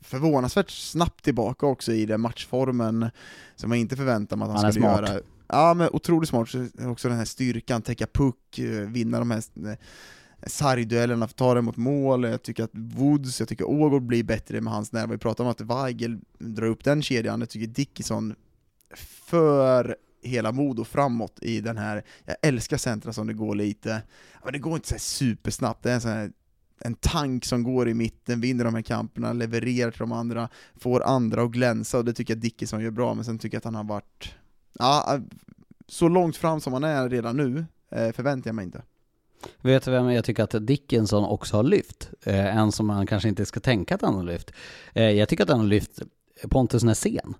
förvånansvärt snabbt tillbaka också i den matchformen som man inte förväntar mig att han, Han skulle smart. göra. Ja men otroligt smart, också den här styrkan, täcka puck, eh, vinna de här eh, sargduellerna, ta det mot mål, jag tycker att Woods, jag tycker Ågård blir bättre med hans närvaro, vi pratar om att Weigel drar upp den kedjan, jag tycker Dickison för hela Modo framåt i den här, jag älskar centra som det går lite, men det går inte så här supersnabbt, det är en sån här en tank som går i mitten, vinner de här kamperna, levererar till de andra, får andra att glänsa och det tycker jag Dickinson gör bra, men sen tycker jag att han har varit, ja, eh, så långt fram som han är redan nu, eh, förväntar jag mig inte. Vet du vem jag tycker att Dickinson också har lyft? Eh, en som man kanske inte ska tänka att han har lyft. Eh, jag tycker att han har lyft Pontus Nässén.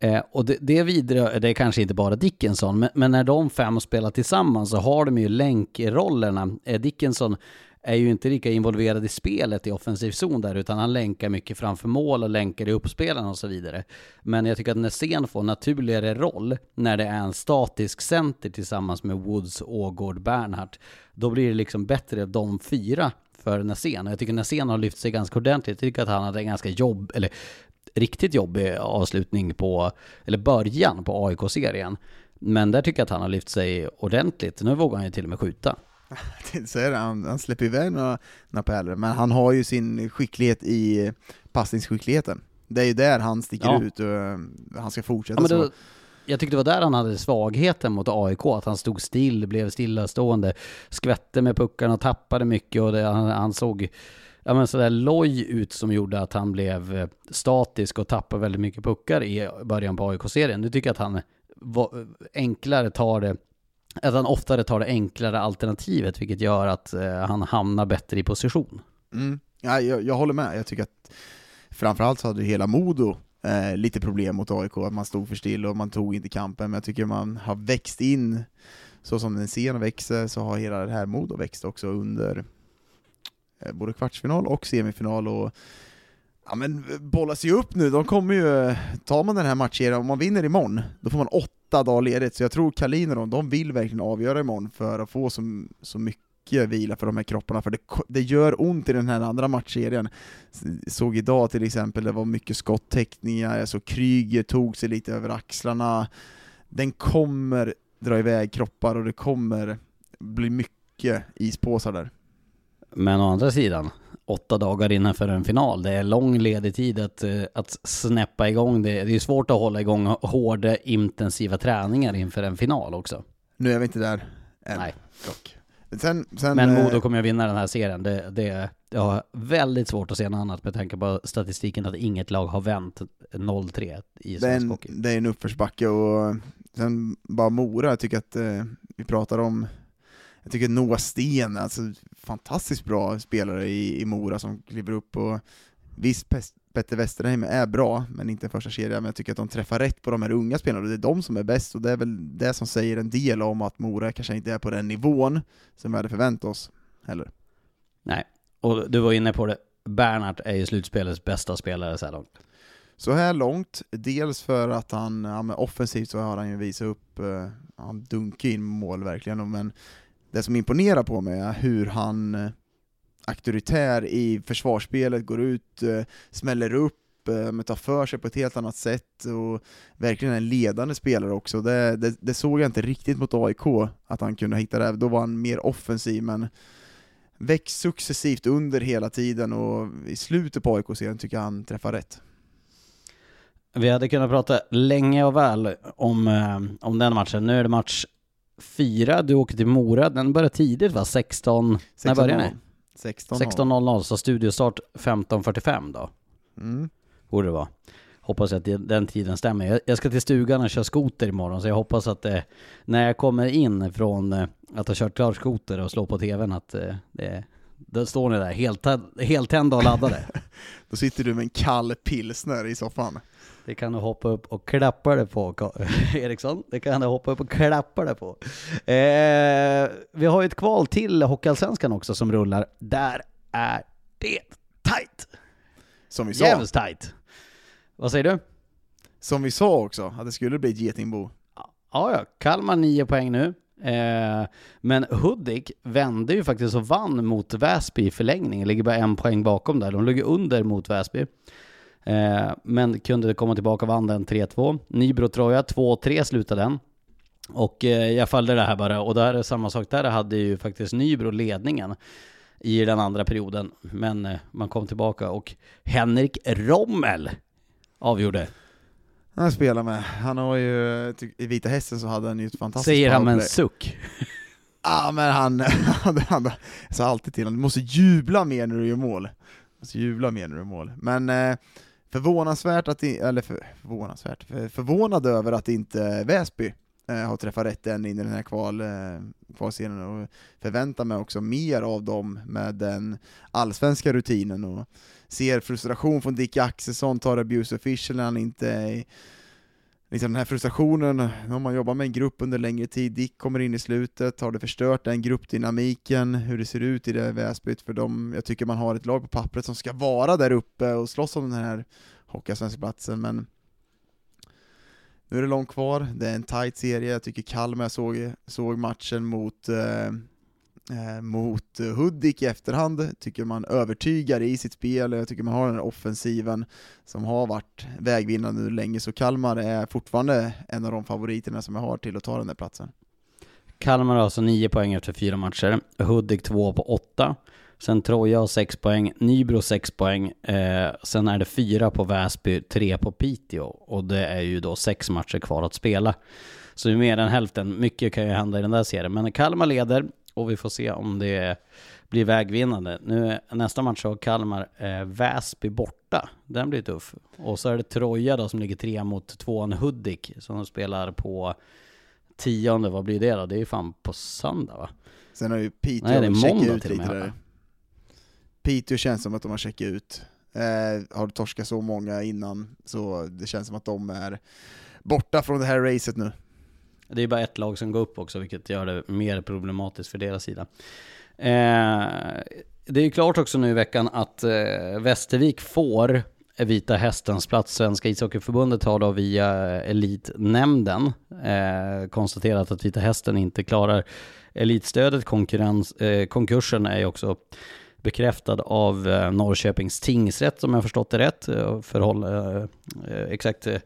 Eh, och det, det, vidare, det är kanske inte bara Dickinson, men, men när de fem spelar tillsammans så har de ju länkrollerna. Eh, Dickinson är ju inte lika involverad i spelet i offensiv zon där, utan han länkar mycket framför mål och länkar i uppspelarna och så vidare. Men jag tycker att Nässén får en naturligare roll när det är en statisk center tillsammans med Woods, Ågård, Bernhardt. Då blir det liksom bättre de fyra för Nässén. Och jag tycker Nässén har lyft sig ganska ordentligt. Jag tycker att han hade en ganska jobb, eller riktigt jobbig avslutning på, eller början på AIK-serien. Men där tycker jag att han har lyft sig ordentligt. Nu vågar han ju till och med skjuta. det, han, han släpper iväg några, några pärlor, men han har ju sin skicklighet i passningsskickligheten. Det är ju där han sticker Ja. ut och eh, han ska fortsätta Ja, så. jag tyckte det var där han hade svagheten mot AIK, att han stod still, blev stillastående, skvätte med puckarna och tappade mycket och det, han, han såg ja, men sådär loj ut som gjorde att han blev eh, statisk och tappade väldigt mycket puckar i början på AIK-serien. Nu tycker jag att han va- enklare tar det att han oftare tar det enklare alternativet, vilket gör att eh, han hamnar bättre i position. Mm. Ja, jag, jag håller med, jag tycker att framförallt så hade hela Modo eh, lite problem mot AIK, att man stod för still och man tog inte kampen, men jag tycker man har växt in, så som den scenen växer, så har hela det här Modo växt också under eh, både kvartsfinal och semifinal och Ja men eh, bollas ju upp nu, de kommer ju, eh, tar man den här matchen, om man vinner imorgon, då får man åtta dagar ledigt, så jag tror Kalin och de, de vill verkligen avgöra imorgon för att få så, så mycket vila för de här kropparna, för det, det gör ont i den här andra matchserien. Såg idag till exempel, det var mycket skottäckningar, jag såg Kryger tog sig lite över axlarna. Den kommer dra iväg kroppar och det kommer bli mycket ispåsar där. Men å andra sidan, åtta dagar innanför en final, det är lång ledig tid att, eh, att snäppa igång det. Det är svårt att hålla igång hårda, intensiva träningar inför en final också. Nu är vi inte där än, Nej. dock. Sen, sen, Men eh, Modo kommer jag vinna den här serien. Det, det, jag har väldigt svårt att se något annat med tanke på statistiken att inget lag har vänt 0-3 i svensk en, hockey. det är en uppförsbacke och sen bara Mora, jag tycker att eh, vi pratar om jag tycker Noah Sten, alltså fantastiskt bra spelare i, i Mora som kliver upp och visst Petter Westerheim är bra, men inte en första kedja, men jag tycker att de träffar rätt på de här unga spelarna, det är de som är bäst, och det är väl det som säger en del om att Mora kanske inte är på den nivån som vi hade förväntat oss heller. Nej, och du var inne på det. Bernhardt är ju slutspelets bästa spelare så här långt. Så här långt, dels för att han, ja, offensivt så har han ju visat upp, eh, han dunkar in mål verkligen, men det som imponerar på mig är hur han eh, auktoritär i försvarsspelet, går ut, eh, smäller upp, eh, men tar för sig på ett helt annat sätt och verkligen är en ledande spelare också. Det, det, det såg jag inte riktigt mot AIK, att han kunde hitta det. Då var han mer offensiv, men växt successivt under hela tiden och i slutet på AIK-serien tycker jag han träffar rätt. Vi hade kunnat prata länge och väl om, om den matchen. Nu är det match fyra, du åker till Mora. Den börjar tidigt va? 16... När börjar ni? 16 16.00, så studiostart 15.45 då. Mm. Borde det vara. Hoppas att det, den tiden stämmer. Jag, jag ska till stugan och köra skoter imorgon, så jag hoppas att eh, när jag kommer in från eh, att ha kört klart skoter och slå på tvn att eh, det, då står ni där helt, helt tända och laddade. Då sitter du med en kall pilsner i soffan. Det kan du hoppa upp och klappa det på, Eriksson. Det kan du hoppa upp och klappa det på. Eh, vi har ju ett kval till Hockeyallsvenskan också som rullar. Där är det tight! Som vi sa. Jävligt tight. Vad säger du? Som vi sa också, att det skulle bli ett getingbo. Ja, ja. Kalmar 9 poäng nu. Eh, men Hudik vände ju faktiskt och vann mot Väsby i förlängning. Ligger bara en poäng bakom där. De låg under mot Väsby. Eh, men kunde komma tillbaka och vann den 3-2. Nybro-Troja 2-3 slutade den. Och eh, jag följde det här bara, och där är samma sak där hade ju faktiskt Nybro ledningen i den andra perioden. Men eh, man kom tillbaka och Henrik Rommel avgjorde. Han spelar med. Han har ju, i Vita Hästen så hade han ju ett fantastiskt Säger han med en suck. Ja men han, han, han jag sa alltid till honom, du måste jubla mer när du gör mål. Du måste jubla mer när du gör mål. Men eh, förvånansvärt att, i- eller för, förvånansvärt, för, förvånad över att inte Väsby eh, har träffat rätt än in i den här kval, eh, kvalserien och förväntar mig också mer av dem med den allsvenska rutinen och ser frustration från Dick Axelsson, tar abuse official när han inte är liksom den här frustrationen, när man jobbar med en grupp under längre tid, Dick kommer in i slutet, har det förstört den gruppdynamiken, hur det ser ut i det Väsbyt, för de, jag tycker man har ett lag på pappret som ska vara där uppe och slåss om den här Hockeyallsvenska platsen, men nu är det långt kvar, det är en tight serie, jag tycker Kalmar jag såg, såg matchen mot eh, Eh, mot Hudik i efterhand, tycker man övertygar i sitt spel, jag tycker man har den här offensiven som har varit vägvinnande nu länge, så Kalmar är fortfarande en av de favoriterna som jag har till att ta den där platsen. Kalmar har alltså 9 poäng efter fyra matcher. Hudik 2 på 8. Sen Troja har 6 poäng, Nybro 6 poäng. Eh, sen är det 4 på Väsby, 3 på Piteå. Och det är ju då 6 matcher kvar att spela. Så det är mer än hälften. Mycket kan ju hända i den där serien. Men Kalmar leder och vi får se om det blir vägvinnande. Nu nästa match har Kalmar eh, Väsby borta. Den blir tuff. Och så är det Troja då som ligger tre mot tvåan Hudik som de spelar på tionde, vad blir det då? Det är ju fan på söndag va? Sen har ju Piteå Nej, det är måndag ut till lite där. Piteå känns som att de har checkat ut. Eh, har torskat så många innan, så det känns som att de är borta från det här racet nu. Det är bara ett lag som går upp också, vilket gör det mer problematiskt för deras sida. Eh, det är ju klart också nu i veckan att eh, Västervik får Vita Hästens plats. Svenska ishockeyförbundet har då via eh, Elitnämnden eh, konstaterat att Vita Hästen inte klarar elitstödet. Konkurrens, eh, konkursen är ju också bekräftad av eh, Norrköpings tingsrätt om jag förstått det rätt. Eh, förhåll, eh, eh, exakt eh,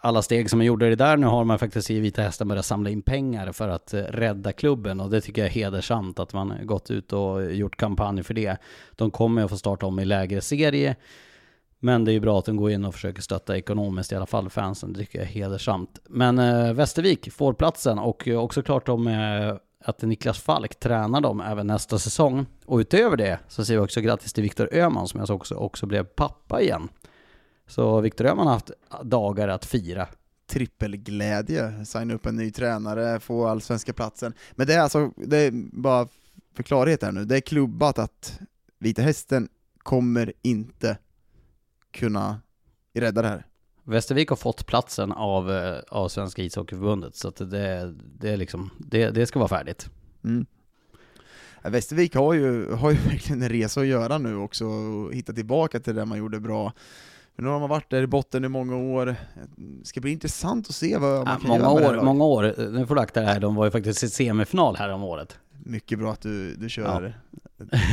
alla steg som man gjorde det där. Nu har man faktiskt i Vita Hästen börjat samla in pengar för att eh, rädda klubben och det tycker jag är hedersamt att man gått ut och gjort kampanj för det. De kommer att få starta om i lägre serie. Men det är ju bra att de går in och försöker stötta ekonomiskt i alla fall fansen. Det tycker jag är hedersamt. Men eh, Västervik får platsen och eh, också klart om eh, att Niklas Falk tränar dem även nästa säsong. Och utöver det så säger vi också grattis till Viktor Öhman som jag såg också, också blev pappa igen. Så Viktor Öhman har haft dagar att fira. Trippelglädje, signa upp en ny tränare, få allsvenska platsen. Men det är alltså, det är bara för klarhet här nu, det är klubbat att Vita Hästen kommer inte kunna rädda det här. Västervik har fått platsen av, eh, av Svenska ishockeyförbundet så att det, det, är liksom, det, det ska vara färdigt. Mm. Västervik har ju, har ju verkligen en resa att göra nu också, och hitta tillbaka till det man gjorde bra. Men nu har man varit där i botten i många år, det ska bli intressant att se vad man Ja, kan många, göra med det här år, laget. många år, nu får du akta det här, de var ju faktiskt i semifinal här om året. Mycket bra att du, du kör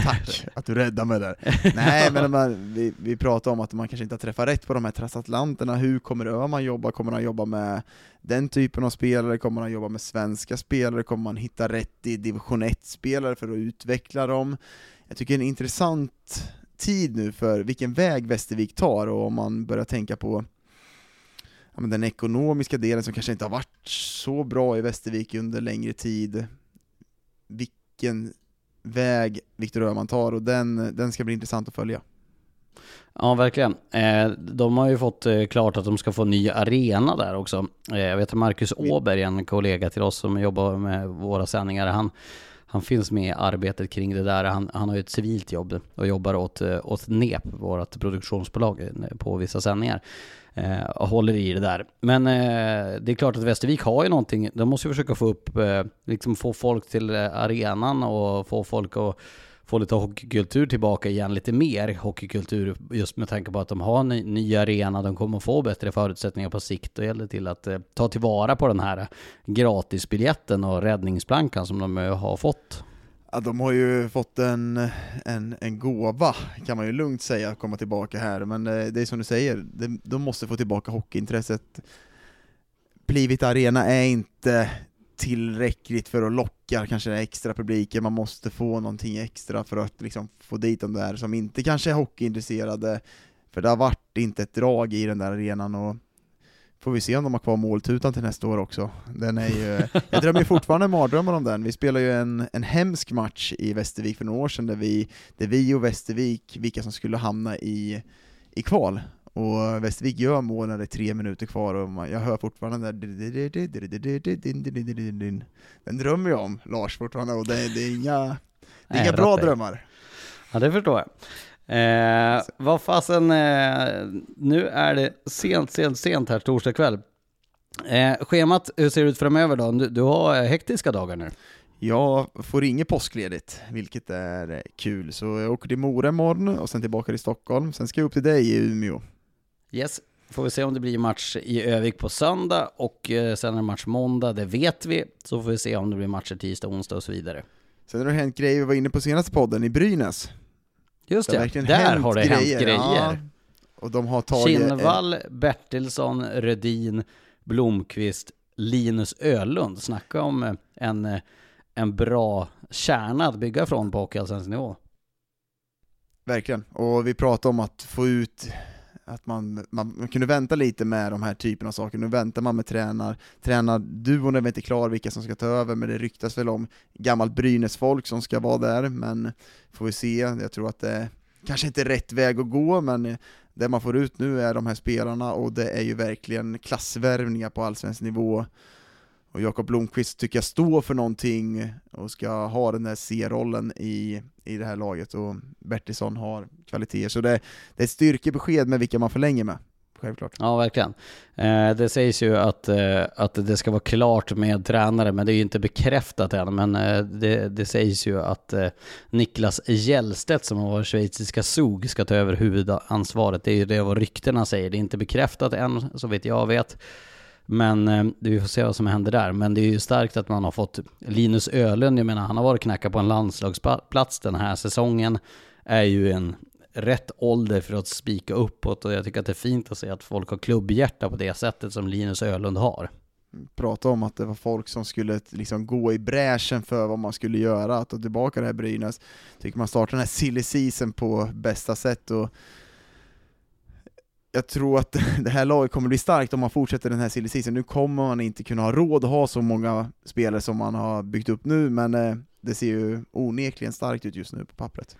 Tack att du räddade mig där. Nej, men man, vi, vi pratar om att man kanske inte har träffat rätt på de här transatlanterna. Hur kommer Öhman jobba? Kommer han jobba med den typen av spelare? Kommer han jobba med svenska spelare? Kommer man hitta rätt i division 1-spelare för att utveckla dem? Jag tycker det är en intressant tid nu för vilken väg Västervik tar och om man börjar tänka på ja, den ekonomiska delen som kanske inte har varit så bra i Västervik under längre tid. Vilken väg Viktor Öhman tar och den, den ska bli intressant att följa. Ja, verkligen. Eh, de har ju fått eh, klart att de ska få ny arena där också. Eh, jag vet att Marcus Åberg, en kollega till oss som jobbar med våra sändningar, han, han finns med i arbetet kring det där. Han, han har ju ett civilt jobb och jobbar åt, eh, åt NEP, vårt produktionsbolag, eh, på vissa sändningar. Eh, och håller i det där. Men det är klart att Västervik har ju någonting. De måste ju försöka få upp, liksom få folk till arenan och få folk att få lite hockeykultur tillbaka igen, lite mer hockeykultur, just med tanke på att de har en ny arena, de kommer få bättre förutsättningar på sikt. Då gäller det till att eh, ta tillvara på den här gratisbiljetten och räddningsplankan som de eh, har fått. Ja, de har ju fått en, en, en gåva, kan man ju lugnt säga, att komma tillbaka här, men eh, det är som du säger, de måste få tillbaka hockeyintresset. Plivit Arena är inte tillräckligt för att locka kanske extra publiken, man måste få någonting extra för att liksom få dit de där som inte kanske är hockeyintresserade, för det har varit inte ett drag i den där arenan och får vi se om de har kvar måltutan till nästa år också. Den är ju, jag drömmer fortfarande mardrömmar om den. Vi spelade ju en, en hemsk match i Västervik för några år sedan där vi, där vi och Västervik, vilka som skulle hamna i, i kval, och Västervik gör mål när det är tre minuter kvar och jag hör fortfarande den Den drömmer jag om, Lars, fortfarande, och det, det är inga, det är inga bra drömmar. Ja, det förstår jag. Eh, vad fasen, eh, nu är det sent, sent, sent här torsdag kväll. Eh, schemat, hur ser det ut framöver då? Du, du har hektiska dagar nu. Jag får inget påskledigt, vilket är kul. Så jag åker till Mora imorgon och sen tillbaka till Stockholm. Sen ska jag upp till dig i Umeå. Yes, får vi se om det blir match i Övik på söndag och eh, sen är det match måndag, det vet vi. Så får vi se om det blir matcher tisdag, onsdag och så vidare. Sen har det hänt grejer, vi var inne på senaste podden, i Brynäs. Just det, det där har det grejer. hänt grejer. Ja. Och de har tagit... Kinnvall, Bertilsson, Rödin, Blomqvist, Linus Ölund. Snacka om eh, en, eh, en bra kärna att bygga från på Hockeyallsvensk nivå. Verkligen, och vi pratade om att få ut att man, man, kunde vänta lite med de här typerna av saker. Nu väntar man med tränar, tränarduon är väl inte klar vilka som ska ta över, men det ryktas väl om gammalt Brynäs-folk som ska vara där, men får vi se. Jag tror att det kanske inte är rätt väg att gå, men det man får ut nu är de här spelarna och det är ju verkligen klassvärvningar på allsvensk nivå. Och Jakob Blomqvist tycker jag står för någonting och ska ha den där C-rollen i, i det här laget och Bertilsson har kvaliteter. Så det, det är ett styrkebesked med vilka man förlänger med. Självklart. Ja, verkligen. Eh, det sägs ju att, eh, att det ska vara klart med tränare, men det är ju inte bekräftat än. Men eh, det, det sägs ju att eh, Niklas Gällstedt, som har varit schweiziska SOG, ska ta över huvudansvaret. Det är ju det vad ryktena säger. Det är inte bekräftat än, så vitt jag vet. Men eh, vi får se vad som händer där. Men det är ju starkt att man har fått Linus Ölund, jag menar han har varit knacka på en landslagsplats den här säsongen. Är ju en rätt ålder för att spika uppåt och jag tycker att det är fint att se att folk har klubbhjärta på det sättet som Linus Ölund har. Prata om att det var folk som skulle liksom gå i bräschen för vad man skulle göra, att ta tillbaka det här Brynäs. Tycker man startar den här silly season på bästa sätt och jag tror att det här laget kommer bli starkt om man fortsätter den här silly season. Nu kommer man inte kunna ha råd att ha så många spelare som man har byggt upp nu, men eh, det ser ju onekligen starkt ut just nu på pappret.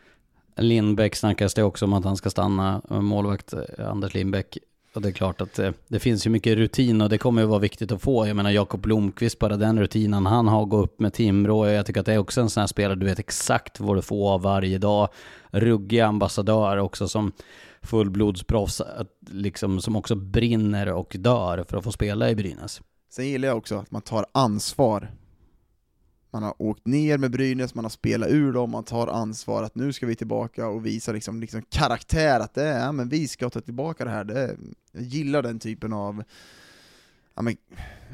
Lindbäck snackas det också om att han ska stanna, eh, målvakt eh, Anders Lindbäck. Och det är klart att det finns ju mycket rutin och det kommer ju vara viktigt att få. Jag menar Jakob Blomqvist, bara den rutinen han har, gå upp med Timrå. Jag tycker att det är också en sån här spelare, du vet exakt vad du får varje dag. Ruggig ambassadör också som fullblodsproffs liksom, som också brinner och dör för att få spela i Brynäs. Sen gillar jag också att man tar ansvar. Man har åkt ner med Brynäs, man har spelat ur dem, man tar ansvar att nu ska vi tillbaka och visa liksom, liksom karaktär, att det är, ja, men vi ska ta tillbaka det här. Det jag gillar den typen av ja, men,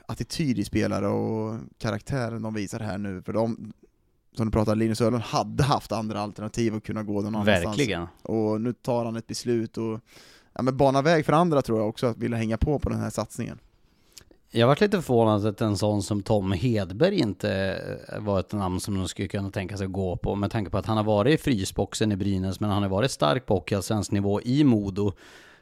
attityd i spelare och karaktären de visar här nu, för de, som du pratade, Linus Öhlund hade haft andra alternativ att kunna gå någon annanstans. Verkligen. Och nu tar han ett beslut och ja, men bana väg för andra tror jag också, att vilja hänga på på den här satsningen. Jag varit lite förvånad att en sån som Tom Hedberg inte var ett namn som de skulle kunna tänka sig att gå på med tanke på att han har varit i frysboxen i Brynäs men han har varit stark på hockeyallsvensk nivå i Modo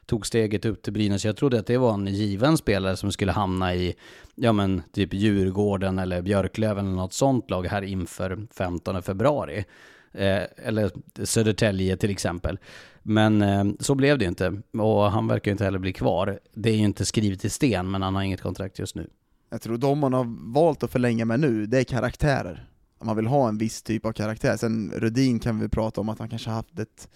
tog steget upp till Brynäs. Jag trodde att det var en given spelare som skulle hamna i, ja men typ Djurgården eller Björklöven eller något sånt lag här inför 15 februari. Eh, eller Södertälje till exempel. Men eh, så blev det inte och han verkar inte heller bli kvar. Det är ju inte skrivet i sten men han har inget kontrakt just nu. Jag tror de man har valt att förlänga med nu, det är karaktärer. Man vill ha en viss typ av karaktär. Sen Rudin kan vi prata om att han kanske haft ett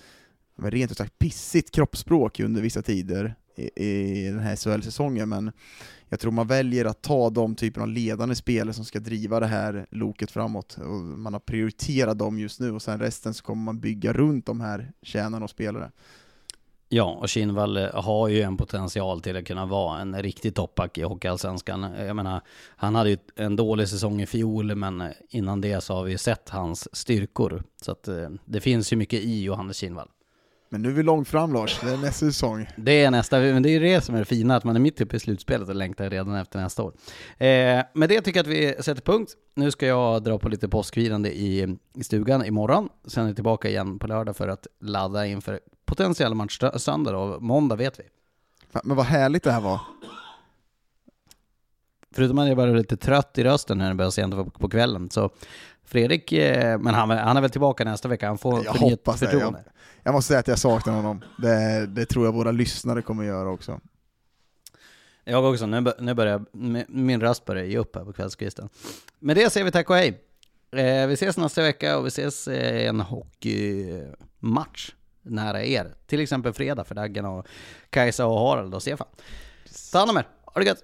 men rent ut sagt pissigt kroppsspråk under vissa tider i, i den här SHL-säsongen, men jag tror man väljer att ta de typen av ledande spelare som ska driva det här loket framåt, och man har prioriterat dem just nu, och sen resten så kommer man bygga runt de här tjänarna och spelare. Ja, och Kinnvall eh, har ju en potential till att kunna vara en riktig toppback i Hockeyallsvenskan. Jag menar, han hade ju en dålig säsong i fjol, men innan det så har vi sett hans styrkor. Så att eh, det finns ju mycket i Johannes Kinnvall. Men nu är vi långt fram Lars, det är nästa säsong. Det är nästa, men det är det som är det fina, att man är mitt uppe i slutspelet och längtar redan efter nästa år. Eh, med det tycker jag att vi sätter punkt. Nu ska jag dra på lite påskfirande i, i stugan imorgon. Sen är jag tillbaka igen på lördag för att ladda inför potentiell match söndag och måndag vet vi. Men vad härligt det här var. Förutom att jag bara lite trött i rösten när det börjar sent på kvällen, så Fredrik, eh, men han, han är väl tillbaka nästa vecka, han får jag hoppas det. Jag, jag, måste säga att jag saknar honom. Det, det tror jag våra lyssnare kommer göra också. Jag också, nu, nu börjar min röst börjar ge upp här på kvällskvisten. Med det säger vi tack och hej. Eh, vi ses nästa vecka och vi ses i en hockeymatch nära er. Till exempel fredag för Daggen och Kajsa och Harald och Stefan. Ta hand om er, ha det gött!